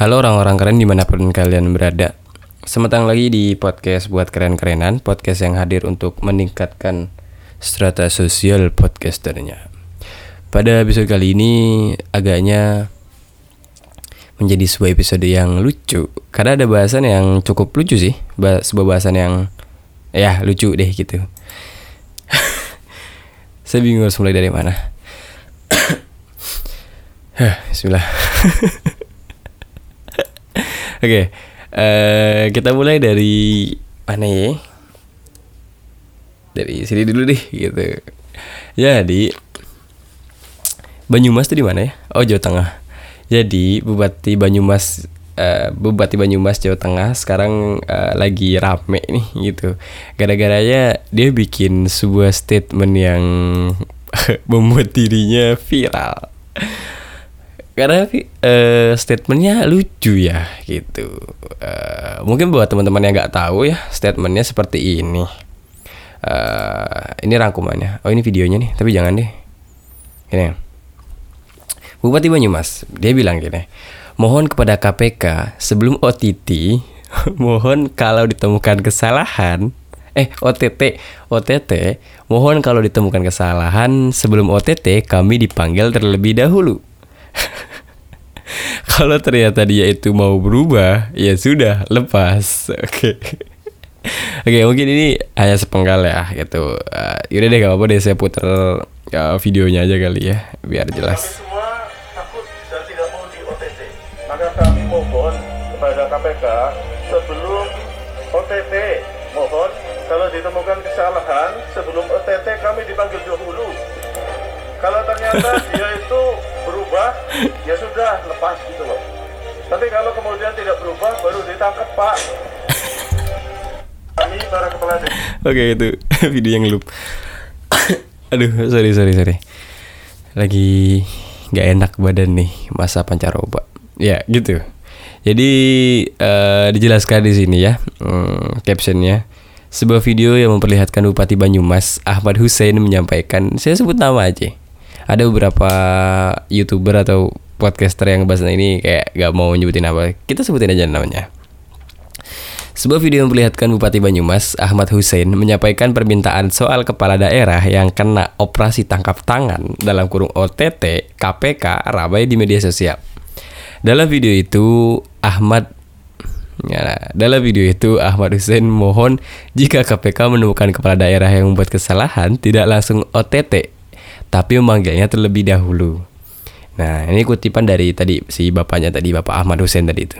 Halo orang-orang keren di mana pun kalian berada. Selamat datang lagi di podcast buat keren-kerenan Podcast yang hadir untuk meningkatkan strata sosial podcasternya. Pada episode kali ini agaknya menjadi sebuah episode yang lucu. Karena ada bahasan yang cukup lucu sih. Sebuah bahasan yang ya lucu deh gitu. Saya bingung harus mulai dari mana. Bismillah okay, uh, eh, kita mulai dari mana ya? Dari sini dulu deh, gitu. Jadi Banyumas tuh di mana ya? Oh Jawa Tengah. Jadi Bupati Banyumas, uh, Bupati Banyumas Jawa Tengah sekarang uh, lagi rame nih gitu. Gara-garanya dia bikin sebuah statement yang membuat dirinya viral karena uh, statementnya lucu ya gitu. Uh, mungkin buat teman-teman yang nggak tahu ya statementnya seperti ini. Uh, ini rangkumannya. Oh ini videonya nih tapi jangan deh. Ini Bupati Banyumas dia bilang gini mohon kepada KPK sebelum OTT mohon kalau ditemukan kesalahan eh OTT OTT mohon kalau ditemukan kesalahan sebelum OTT kami dipanggil terlebih dahulu kalau ternyata dia itu mau berubah ya sudah lepas. Oke. Okay. oke okay, mungkin ini hanya sepenggal ya gitu. Uh, yaudah deh gak apa-apa deh saya putar uh, videonya aja kali ya biar jelas. maka kami mohon kepada KPK sebelum OTT mohon kalau ditemukan kesalahan sebelum OTT kami dipanggil dahulu. Kalau ternyata dia itu berubah ya sudah lepas gitu loh. Tapi kalau kemudian tidak berubah baru ditangkap pak. Kami para kepala oke okay, itu video yang loop. Aduh sorry sorry sorry. Lagi nggak enak badan nih masa pancaroba. Ya gitu. Jadi uh, dijelaskan di sini ya hmm, captionnya. Sebuah video yang memperlihatkan Bupati Banyumas Ahmad Hussein menyampaikan saya sebut nama aja ada beberapa youtuber atau podcaster yang bahas ini kayak gak mau nyebutin apa. Kita sebutin aja namanya. Sebuah video memperlihatkan Bupati Banyumas, Ahmad Hussein, menyampaikan permintaan soal kepala daerah yang kena operasi tangkap tangan dalam kurung OTT KPK ramai di media sosial. Dalam video itu, Ahmad Ya, dalam video itu Ahmad Hussein mohon jika KPK menemukan kepala daerah yang membuat kesalahan tidak langsung OTT tapi memanggilnya terlebih dahulu. Nah, ini kutipan dari tadi si bapaknya tadi Bapak Ahmad Hussein tadi itu.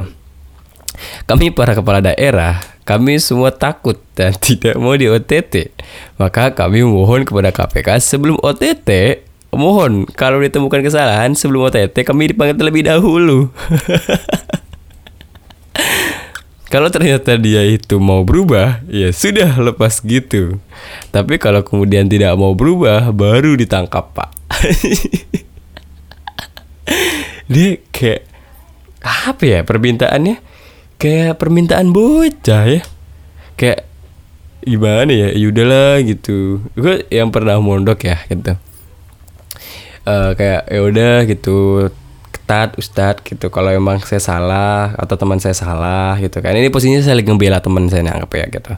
Kami para kepala daerah, kami semua takut dan tidak mau di OTT. Maka kami mohon kepada KPK sebelum OTT, mohon kalau ditemukan kesalahan sebelum OTT kami dipanggil terlebih dahulu. Kalau ternyata dia itu mau berubah, ya sudah lepas gitu. Tapi kalau kemudian tidak mau berubah, baru ditangkap pak. dia kayak apa ya permintaannya? Kayak permintaan bocah ya. Kayak gimana ya? Yaudahlah gitu. Gue yang pernah mondok ya gitu. Uh, kayak ya udah gitu Ustadz, Ustadz gitu. Kalau emang saya salah atau teman saya salah gitu kan. Ini posisinya saya lagi ngebela teman saya nih anggap ya gitu.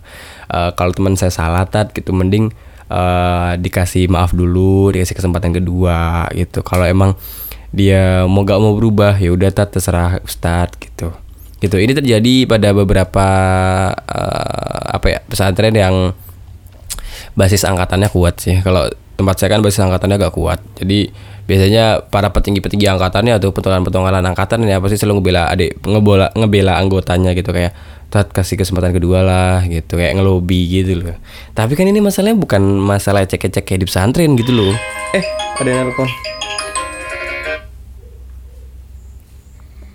Uh, kalau teman saya salah tat gitu mending uh, dikasih maaf dulu, dikasih kesempatan kedua gitu. Kalau emang dia mau gak mau berubah ya udah tat terserah Ustadz gitu. Gitu. Ini terjadi pada beberapa uh, apa ya pesantren yang basis angkatannya kuat sih. Kalau tempat saya kan basis angkatannya agak kuat. Jadi biasanya para petinggi-petinggi angkatannya atau petualangan-petualangan angkatan ya pasti selalu ngebela adik ngebola ngebela anggotanya gitu kayak tat kasih kesempatan kedua lah gitu kayak ngelobi gitu loh. Tapi kan ini masalahnya bukan masalah cek-cek kayak di pesantren gitu loh. Eh ada yang nelfon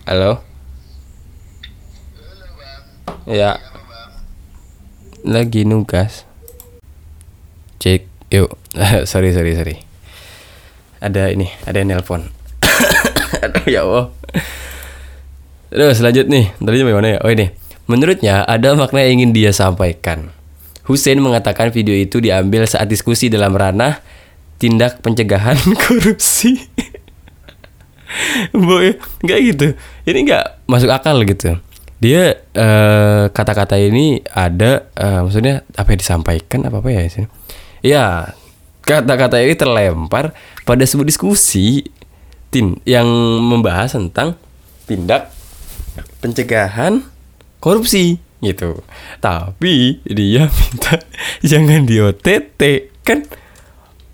halo? Ya. Lagi nugas. Cek yuk. Sorry sorry sorry ada ini ada yang nelpon aduh ya allah Terus selanjutnya nih, tadi mana ya? Oh ini, menurutnya ada makna yang ingin dia sampaikan. Hussein mengatakan video itu diambil saat diskusi dalam ranah tindak pencegahan korupsi. Boy, nggak gitu. Ini nggak masuk akal gitu. Dia eh, kata-kata ini ada, eh, maksudnya apa yang disampaikan apa apa ya? sih? Ya, kata-kata ini terlempar pada sebuah diskusi tin yang membahas tentang tindak pencegahan korupsi gitu. Tapi dia minta jangan di OTT kan.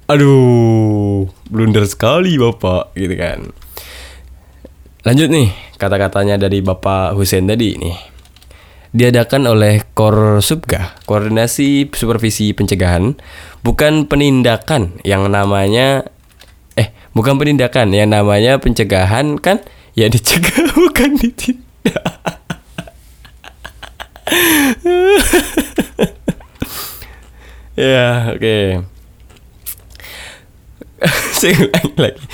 Aduh, blunder sekali Bapak gitu kan. Lanjut nih, kata-katanya dari Bapak Hussein tadi nih. Diadakan oleh Korsubga, Koordinasi Supervisi Pencegahan, bukan penindakan yang namanya bukan penindakan yang namanya pencegahan kan ya dicegah bukan ditindak. ya, oke. Saya ulangi lagi.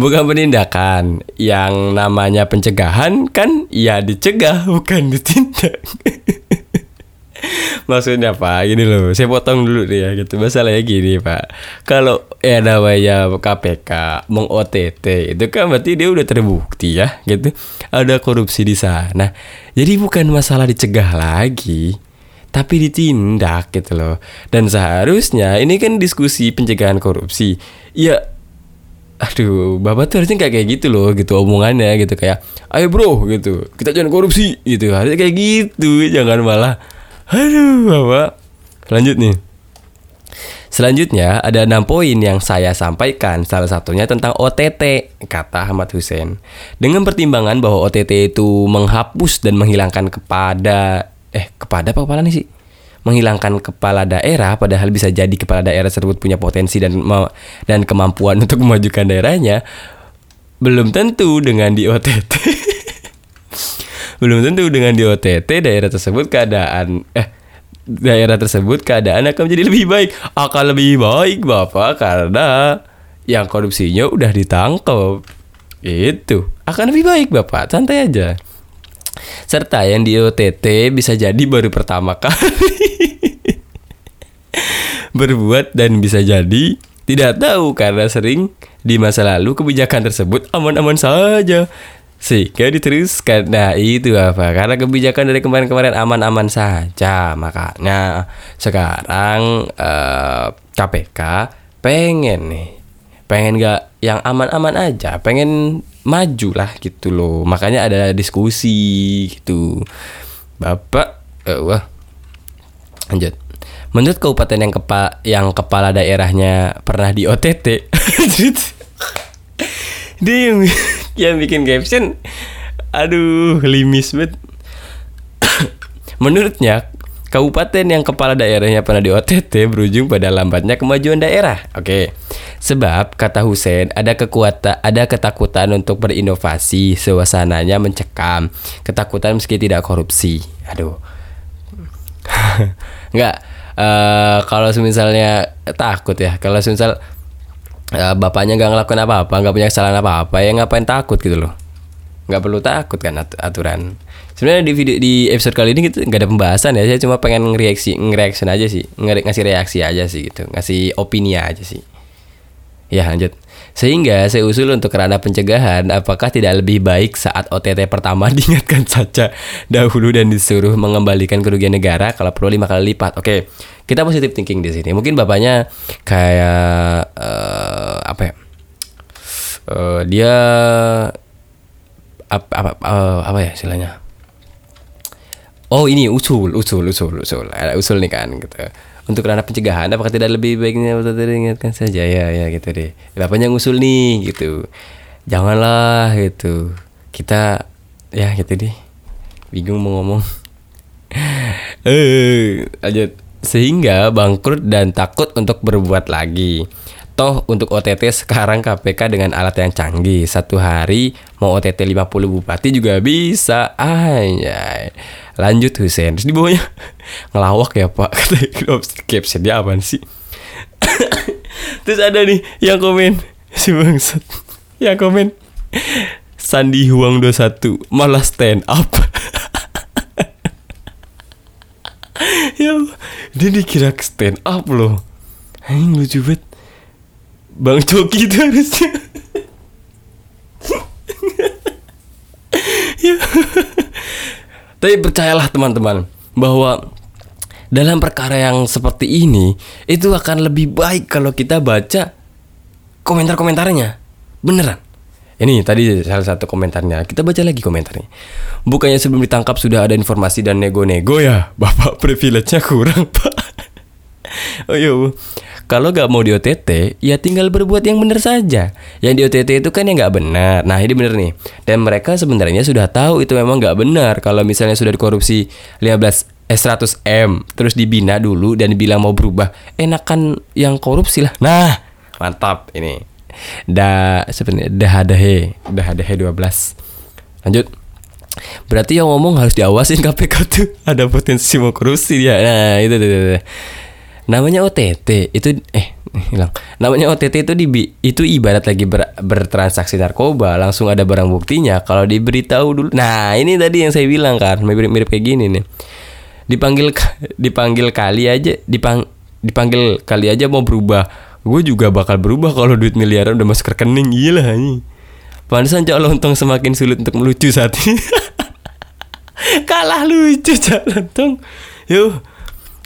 Bukan penindakan yang namanya pencegahan kan ya dicegah bukan ditindak. Maksudnya Pak, gini loh, saya potong dulu nih ya gitu. Masalahnya gini Pak, kalau ya namanya KPK meng OTT itu kan berarti dia udah terbukti ya gitu. Ada korupsi di sana. Jadi bukan masalah dicegah lagi, tapi ditindak gitu loh. Dan seharusnya ini kan diskusi pencegahan korupsi. Ya aduh bapak tuh harusnya kayak kayak gitu loh gitu omongannya gitu kayak ayo bro gitu kita jangan korupsi gitu harusnya kayak gitu jangan malah aduh bapak. Lanjut nih. Selanjutnya ada enam poin yang saya sampaikan. Salah satunya tentang OTT Kata Ahmad Hussein. Dengan pertimbangan bahwa OTT itu menghapus dan menghilangkan kepada Eh kepada apa kepala nih sih? menghilangkan kepala daerah padahal bisa jadi kepala daerah tersebut punya potensi dan dan kemampuan untuk memajukan daerahnya belum tentu dengan di OTT belum tentu dengan di OTT daerah tersebut keadaan eh daerah tersebut keadaan akan menjadi lebih baik. Akan lebih baik Bapak karena yang korupsinya udah ditangkap. Itu. Akan lebih baik Bapak. Santai aja. Serta yang di OTT bisa jadi baru pertama kali. Berbuat dan bisa jadi tidak tahu karena sering di masa lalu kebijakan tersebut aman-aman saja sehingga diteruskan. Nah itu apa? Karena kebijakan dari kemarin-kemarin aman-aman saja. Makanya sekarang eh, KPK pengen nih pengen gak yang aman-aman aja pengen maju lah gitu loh. Makanya ada diskusi gitu. Bapak eh, wah lanjut. Menurut kabupaten yang kepa yang kepala daerahnya pernah di OTT dia yang, yang bikin caption aduh limis banget menurutnya Kabupaten yang kepala daerahnya pernah di OTT berujung pada lambatnya kemajuan daerah. Oke. Sebab kata Hussein ada kekuatan ada ketakutan untuk berinovasi, suasananya mencekam, ketakutan meski tidak korupsi. Aduh. Enggak. Uh, kalau misalnya takut ya, kalau misal uh, bapaknya nggak ngelakuin apa-apa, nggak punya kesalahan apa-apa, ya ngapain takut gitu loh? Nggak perlu takut kan aturan. Sebenarnya di video di episode kali ini gitu nggak ada pembahasan ya saya cuma pengen reaksi ngereaction aja sih Nge ngasih reaksi aja sih gitu ngasih opini aja sih. Ya lanjut. Sehingga saya usul untuk kerana pencegahan apakah tidak lebih baik saat OTT pertama diingatkan saja dahulu dan disuruh mengembalikan kerugian negara kalau perlu lima kali lipat? Oke kita positif thinking di sini. Mungkin bapaknya kayak uh, apa ya? Uh, dia apa apa, uh, apa ya istilahnya? Oh ini usul usul usul usul. Ada usul nih kan gitu. Untuk ranah pencegahan apakah tidak lebih baiknya ingatkan saja? Ya ya gitu deh. Bapaknya ngusul nih gitu. Janganlah gitu. Kita ya gitu deh. Bingung mau ngomong. Eh lanjut. Sehingga bangkrut dan takut untuk berbuat lagi Toh untuk OTT sekarang KPK dengan alat yang canggih. Satu hari mau OTT 50 bupati juga bisa. Anjay. Lanjut Hussein. Terus di bawahnya Ngelawak ya pak. Caption dia apa sih? Terus ada nih yang komen. Si bangsat. Yang komen. Sandi Huang 21 Malah stand up. Ya Dia dikira stand up loh. Ini lucu banget Bang Coki itu harusnya Ya. Tapi percayalah teman-teman bahwa dalam perkara yang seperti ini itu akan lebih baik kalau kita baca komentar-komentarnya. Beneran. Ini tadi salah satu komentarnya. Kita baca lagi komentarnya. Bukannya sebelum ditangkap sudah ada informasi dan nego-nego ya? Bapak privilege-nya kurang, Pak. oh iya, Bu. Kalau nggak mau di OTT, ya tinggal berbuat yang benar saja. Yang di OTT itu kan yang nggak benar. Nah ini benar nih. Dan mereka sebenarnya sudah tahu itu memang nggak benar. Kalau misalnya sudah dikorupsi 15 eh 100 m, terus dibina dulu dan bilang mau berubah, enakan yang korupsi lah. Nah, mantap ini. Da sebenarnya dah ada he, dah ada he 12. Lanjut. Berarti yang ngomong harus diawasin KPK tuh ada potensi mau korupsi dia. Nah, itu, itu, itu. Namanya OTT itu eh hilang. Namanya OTT itu di itu ibarat lagi ber, bertransaksi narkoba, langsung ada barang buktinya. Kalau diberitahu dulu. Nah, ini tadi yang saya bilang kan, mirip-mirip kayak gini nih. Dipanggil dipanggil kali aja, dipang dipanggil kali aja mau berubah. Gue juga bakal berubah kalau duit miliaran udah masuk rekening gila ini. Pantesan cok lontong semakin sulit untuk melucu saat ini. Kalah lucu cok lontong. Yuk.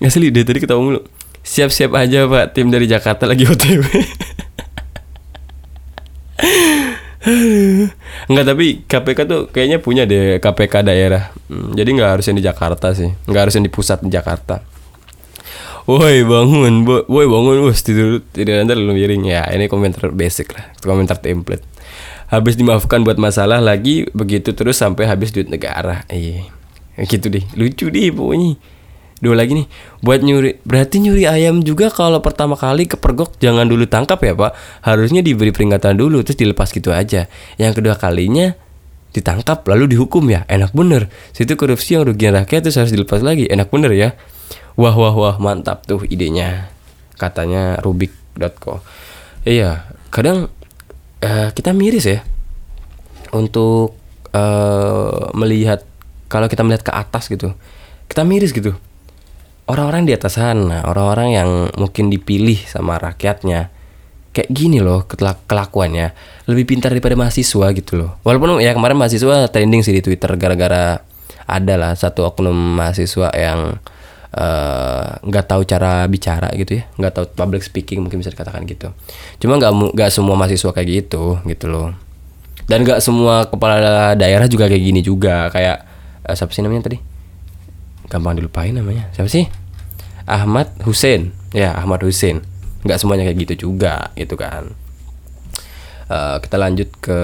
Asli deh tadi ketawa mulu. Siap-siap aja pak. Tim dari Jakarta lagi OTW Enggak tapi KPK tuh kayaknya punya deh KPK daerah. Hmm, Jadi nggak harus yang di Jakarta sih. Nggak harus yang di pusat di Jakarta. Woi bangun, woi bangun, woi tidur tidur nanti lu miring. Ya. Ini komentar basic lah, komentar template. Habis dimaafkan buat masalah lagi begitu terus sampai habis duit negara. Iya, gitu deh, lucu deh pokoknya dua lagi nih. Buat nyuri berarti nyuri ayam juga kalau pertama kali kepergok jangan dulu tangkap ya pak. Harusnya diberi peringatan dulu terus dilepas gitu aja. Yang kedua kalinya ditangkap lalu dihukum ya. Enak bener. Situ korupsi yang rugian rakyat terus harus dilepas lagi. Enak bener ya. Wah wah wah mantap tuh idenya katanya rubik.co iya kadang uh, kita miris ya untuk uh, melihat kalau kita melihat ke atas gitu kita miris gitu orang-orang di atas sana, orang-orang yang mungkin dipilih sama rakyatnya, kayak gini loh kelakuannya, lebih pintar daripada mahasiswa gitu loh. Walaupun ya kemarin mahasiswa trending sih di Twitter gara-gara ada lah satu oknum mahasiswa yang eh, nggak uh, tahu cara bicara gitu ya, nggak tahu public speaking mungkin bisa dikatakan gitu. Cuma nggak nggak semua mahasiswa kayak gitu gitu loh. Dan nggak semua kepala daerah juga kayak gini juga, kayak uh, siapa sih namanya tadi? Gampang dilupain namanya. Siapa sih? Ahmad Hussein. Ya Ahmad Hussein. Nggak semuanya kayak gitu juga gitu kan. Uh, kita lanjut ke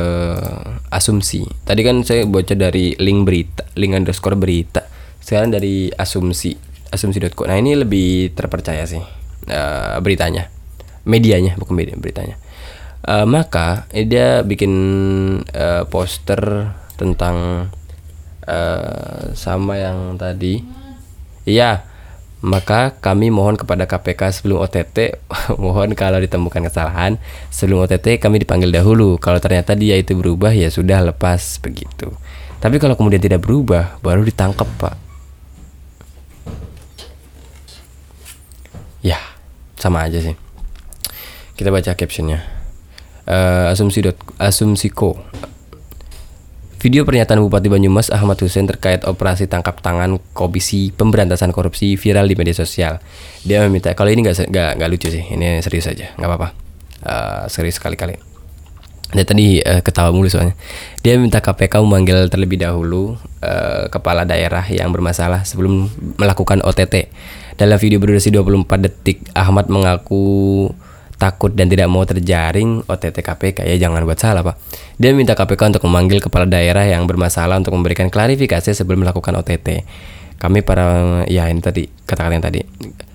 asumsi. Tadi kan saya baca dari link berita link underscore berita. Sekarang dari asumsi asumsi.co nah ini lebih terpercaya sih uh, beritanya. Medianya bukan media beritanya. Uh, maka dia bikin uh, poster tentang uh, sama yang tadi. Iya maka kami mohon kepada KPK sebelum OTT mohon kalau ditemukan kesalahan sebelum OTT kami dipanggil dahulu. Kalau ternyata dia itu berubah ya sudah lepas begitu. Tapi kalau kemudian tidak berubah baru ditangkap pak. Ya sama aja sih. Kita baca captionnya. Uh, asumsi dot asumsiko Video pernyataan Bupati Banyumas Ahmad Hussein terkait operasi tangkap tangan Komisi Pemberantasan Korupsi viral di media sosial. Dia meminta kalau ini nggak lucu sih, ini serius aja, nggak apa-apa, uh, serius sekali-kali. Dia tadi uh, ketawa mulu soalnya. Dia minta KPK memanggil terlebih dahulu uh, kepala daerah yang bermasalah sebelum melakukan OTT. Dalam video berdurasi 24 detik, Ahmad mengaku takut dan tidak mau terjaring OTT KPK ya jangan buat salah pak. Dia minta KPK untuk memanggil kepala daerah yang bermasalah untuk memberikan klarifikasi sebelum melakukan OTT kami para ya ini tadi kata-kata yang tadi.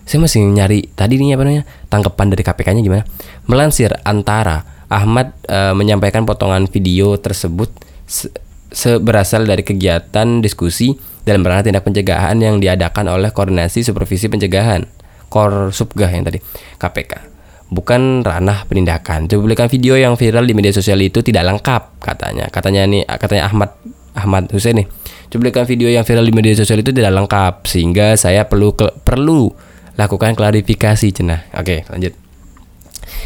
Saya masih nyari tadi ini apa namanya tanggapan dari KPK-nya gimana? Melansir antara Ahmad e, menyampaikan potongan video tersebut se, se berasal dari kegiatan diskusi dalam rangka tindak pencegahan yang diadakan oleh koordinasi supervisi pencegahan Kor Subgah yang tadi KPK bukan ranah penindakan. Cuplikan video yang viral di media sosial itu tidak lengkap katanya. Katanya nih katanya Ahmad Ahmad Hussein nih. Cuplikan video yang viral di media sosial itu tidak lengkap sehingga saya perlu perlu lakukan klarifikasi cenah. Oke, lanjut.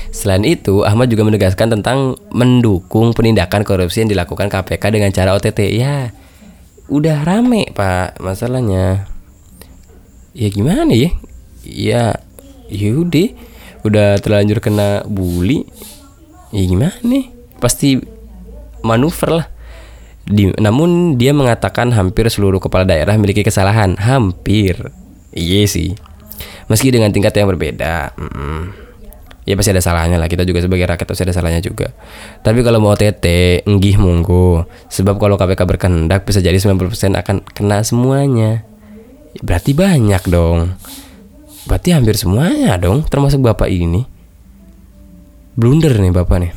Selain itu, Ahmad juga menegaskan tentang mendukung penindakan korupsi yang dilakukan KPK dengan cara OTT. Ya, udah rame pak masalahnya ya gimana ya ya yaudah udah terlanjur kena bully ya gimana nih? Pasti manuver lah. Di- namun dia mengatakan hampir seluruh kepala daerah memiliki kesalahan. Hampir. Iya sih. Meski dengan tingkat yang berbeda Mm-mm. ya pasti ada salahnya lah. Kita juga sebagai rakyat pasti ada salahnya juga. Tapi kalau mau TT enggih monggo. Sebab kalau KPK berkehendak bisa jadi 90% akan kena semuanya. Berarti banyak dong berarti hampir semuanya dong termasuk bapak ini. Blunder nih bapak nih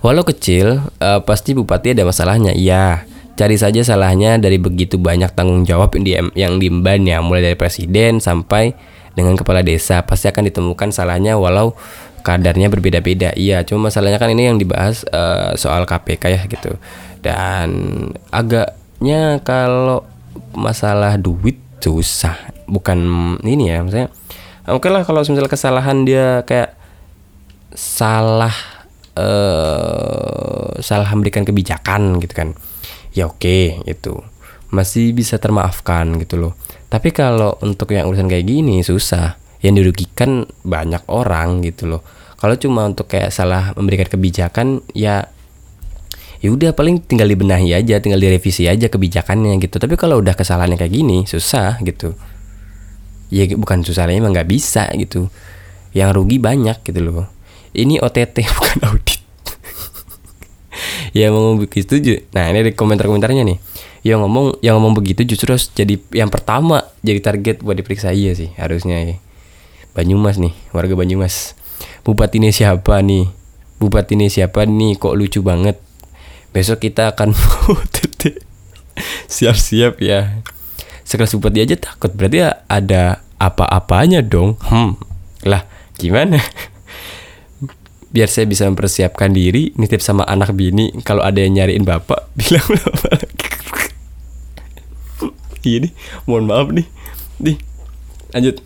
walau kecil eh, pasti bupati ada masalahnya. Iya cari saja salahnya dari begitu banyak tanggung jawab yang, di, yang diemban ya. Mulai dari presiden sampai dengan kepala desa pasti akan ditemukan salahnya walau kadarnya berbeda-beda. Iya cuma masalahnya kan ini yang dibahas eh, soal KPK ya gitu. Dan agaknya kalau masalah duit susah bukan ini ya maksudnya oke lah kalau misalnya kesalahan dia kayak salah eh salah memberikan kebijakan gitu kan. Ya oke itu masih bisa termaafkan gitu loh. Tapi kalau untuk yang urusan kayak gini susah. Yang dirugikan banyak orang gitu loh. Kalau cuma untuk kayak salah memberikan kebijakan ya ya udah paling tinggal dibenahi aja tinggal direvisi aja kebijakannya gitu. Tapi kalau udah kesalahannya kayak gini susah gitu. Ya bukan susahnya emang nggak bisa gitu. Yang rugi banyak gitu loh. Ini OTT bukan audit. Ya ngomong begitu nah ini ada komentar-komentarnya nih. Yang ngomong yang ngomong begitu justru harus jadi yang pertama jadi target buat diperiksa. Iya sih harusnya ya. Banyumas nih warga Banyumas. Bupati ini siapa nih? Bupati ini siapa nih? Kok lucu banget besok kita akan OTT siap-siap ya. Sekelas bupati aja takut. Berarti ya ada apa-apanya dong. Hmm. Lah gimana? Biar saya bisa mempersiapkan diri nitip sama anak bini. Kalau ada yang nyariin bapak bilang bapak iya nih mohon maaf nih. Nih lanjut.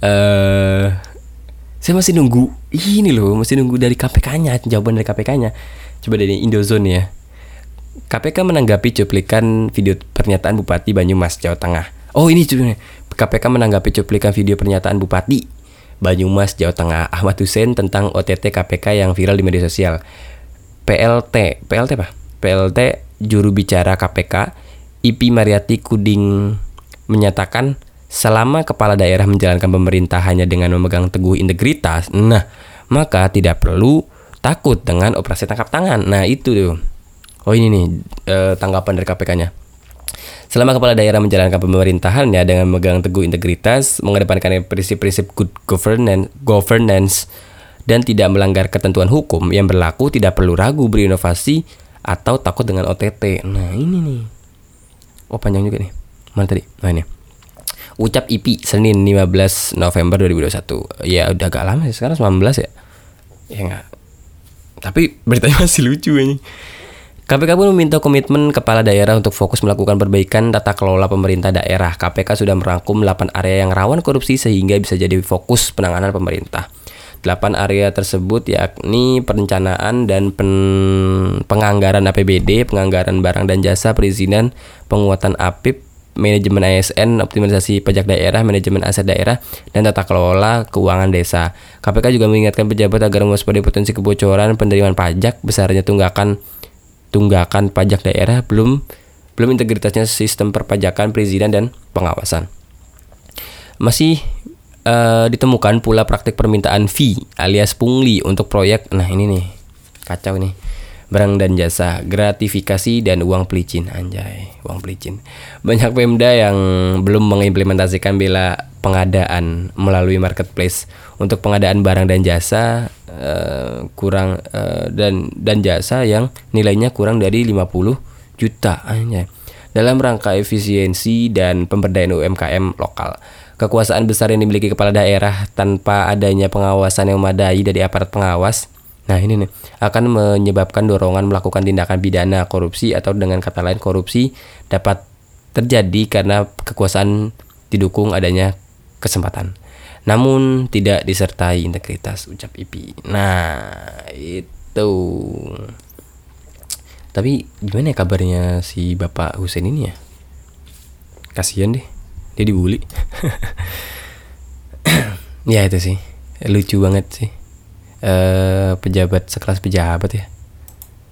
Eh saya masih nunggu ini loh masih nunggu dari KPK-nya jawaban dari KPK-nya coba dari Indozone ya. KPK menanggapi cuplikan video pernyataan Bupati Banyumas Jawa Tengah. Oh ini cuplikan. KPK menanggapi cuplikan video pernyataan Bupati Banyumas Jawa Tengah Ahmad Hussein tentang OTT KPK yang viral di media sosial. PLT PLT apa? PLT juru bicara KPK IP Mariati Kuding menyatakan selama kepala daerah menjalankan pemerintahannya dengan memegang teguh integritas, nah maka tidak perlu takut dengan operasi tangkap tangan. Nah itu tuh. Oh ini nih eh, tanggapan dari KPK-nya. Selama kepala daerah menjalankan pemerintahannya dengan memegang teguh integritas, mengedepankan prinsip-prinsip good governance, governance dan tidak melanggar ketentuan hukum yang berlaku, tidak perlu ragu berinovasi atau takut dengan OTT. Nah ini nih. Oh panjang juga nih. Mana tadi? Nah ini. Ucap IP Senin 15 November 2021. Ya udah agak lama sih sekarang 19 ya. Ya enggak. Tapi beritanya masih lucu ini. KPK pun meminta komitmen kepala daerah untuk fokus melakukan perbaikan tata kelola pemerintah daerah. KPK sudah merangkum 8 area yang rawan korupsi sehingga bisa jadi fokus penanganan pemerintah. 8 area tersebut yakni perencanaan dan pen- penganggaran APBD, penganggaran barang dan jasa, perizinan, penguatan APIP, manajemen ASN, optimalisasi pajak daerah, manajemen aset daerah, dan tata kelola keuangan desa. KPK juga mengingatkan pejabat agar mewaspadai potensi kebocoran penerimaan pajak besarnya tunggakan tunggakan pajak daerah belum belum integritasnya sistem perpajakan, perizinan dan pengawasan. Masih eh, ditemukan pula praktik permintaan fee alias pungli untuk proyek. Nah, ini nih. Kacau nih. Barang dan jasa, gratifikasi dan uang pelicin anjay, uang pelicin. Banyak Pemda yang belum mengimplementasikan bela pengadaan melalui marketplace untuk pengadaan barang dan jasa eh, kurang eh, dan dan jasa yang nilainya kurang dari 50 juta anjay. Dalam rangka efisiensi dan pemberdayaan UMKM lokal. Kekuasaan besar yang dimiliki kepala daerah tanpa adanya pengawasan yang memadai dari aparat pengawas Nah ini nih akan menyebabkan dorongan melakukan tindakan pidana korupsi atau dengan kata lain korupsi dapat terjadi karena kekuasaan didukung adanya kesempatan. Namun tidak disertai integritas ucap IP. Nah itu Tapi gimana ya kabarnya si Bapak Husein ini ya? Kasihan deh, dia dibully. ya itu sih, lucu banget sih. Eh pejabat sekelas pejabat ya.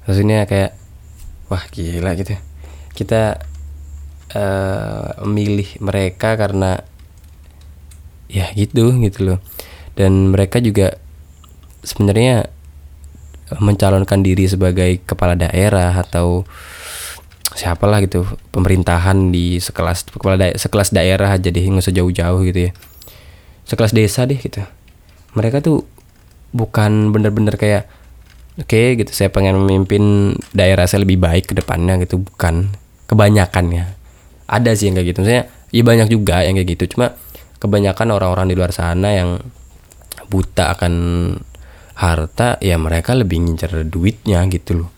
Maksudnya kayak wah gila gitu. Kita eh memilih mereka karena ya gitu gitu loh. Dan mereka juga sebenarnya mencalonkan diri sebagai kepala daerah atau siapalah gitu pemerintahan di sekelas kepala daerah, sekelas daerah aja deh nggak usah jauh-jauh gitu ya sekelas desa deh gitu mereka tuh bukan bener-bener kayak oke gitu saya pengen memimpin daerah saya lebih baik ke depannya gitu bukan. Kebanyakan ya. Ada sih yang kayak gitu. Maksudnya ya banyak juga yang kayak gitu. Cuma kebanyakan orang-orang di luar sana yang buta akan harta ya mereka lebih ngincer duitnya gitu loh.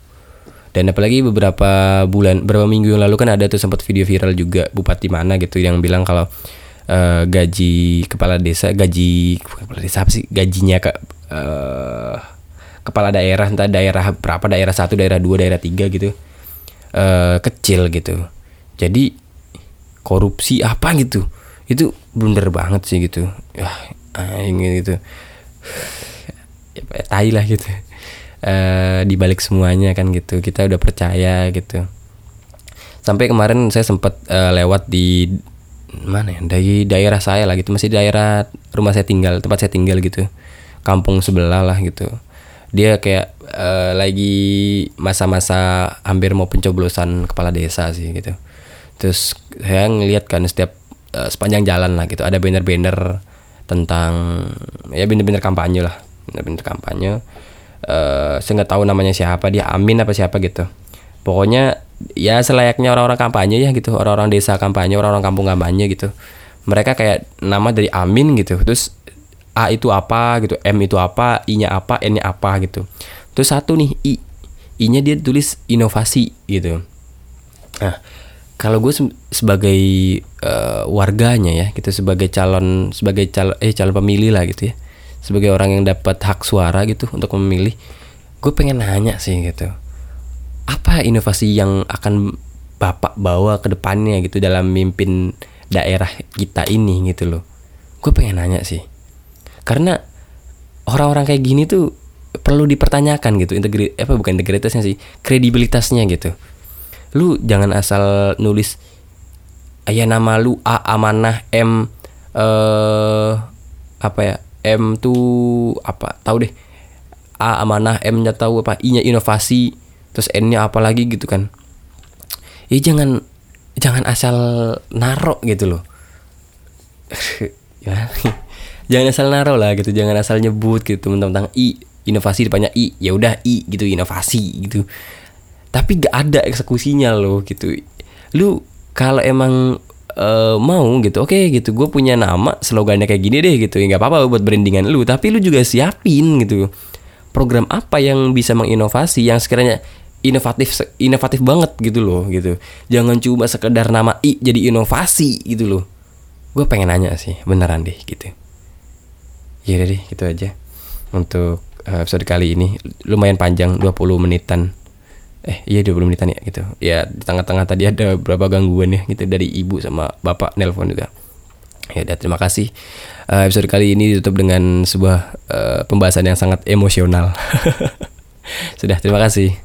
Dan apalagi beberapa bulan beberapa minggu yang lalu kan ada tuh sempat video viral juga bupati mana gitu yang bilang kalau eh, gaji kepala desa gaji kepala desa apa sih gajinya ke eh, kepala daerah entah daerah berapa daerah satu daerah dua daerah tiga gitu eh, kecil gitu. Jadi korupsi apa gitu? Itu blunder banget sih gitu. Ya ini gitu. Ya, tai lah gitu. Eh di balik semuanya kan gitu. Kita udah percaya gitu. Sampai kemarin saya sempat eh, lewat di mana ya? Dari daerah saya lah gitu. Masih daerah rumah saya tinggal tempat saya tinggal gitu kampung sebelah lah gitu. Dia kayak eh, lagi masa-masa hampir mau pencoblosan kepala desa sih gitu. Terus saya ngeliat kan setiap eh, sepanjang jalan lah gitu ada banner-banner tentang ya banner-banner kampanye lah banner-banner kampanye. Eh saya nggak tahu namanya siapa dia Amin apa siapa gitu. Pokoknya ya selayaknya orang-orang kampanye ya gitu orang-orang desa kampanye orang-orang kampung kampanye gitu. Mereka kayak nama dari Amin gitu. Terus A itu apa gitu M itu apa I nya apa N nya apa gitu. Terus satu nih I. I nya dia tulis inovasi gitu. Nah kalau gue se- sebagai eh, warganya ya gitu sebagai calon sebagai calon eh calon pemilih lah gitu ya sebagai orang yang dapat hak suara gitu untuk memilih gue pengen nanya sih gitu apa inovasi yang akan bapak bawa ke depannya gitu dalam mimpin daerah kita ini gitu loh? Gue pengen nanya sih karena orang-orang kayak gini tuh perlu dipertanyakan gitu integri apa bukan integritasnya sih kredibilitasnya gitu. Lu jangan asal nulis ya nama lu A amanah M eh apa ya M tuh apa tahu deh. A amanah M nya tahu apa I nya inovasi terus N nya apa lagi gitu kan. Ya jangan jangan asal narok gitu loh. Ya jangan asal naro lah gitu jangan asal nyebut gitu tentang i inovasi depannya i ya udah i gitu inovasi gitu. Tapi gak ada eksekusinya loh gitu. Lu kalau emang eh, mau gitu oke gitu gue punya nama slogannya kayak gini deh gitu ya nggak apa-apa buat brandingan lu tapi lu juga siapin gitu. Program apa yang bisa menginovasi yang sekiranya inovatif inovatif banget gitu loh gitu. Jangan cuma sekedar nama i jadi inovasi gitu loh. Gue pengen nanya sih beneran deh gitu ya deh gitu aja. Untuk eh, episode kali ini lumayan panjang 20 menitan. Eh iya 20 menitan ya gitu. Ya di tengah-tengah tadi ada beberapa gangguan ya gitu dari ibu sama bapak nelpon juga. Ya udah terima kasih. Eh, episode kali ini ditutup dengan sebuah eh, pembahasan yang sangat emosional. Sudah terima kasih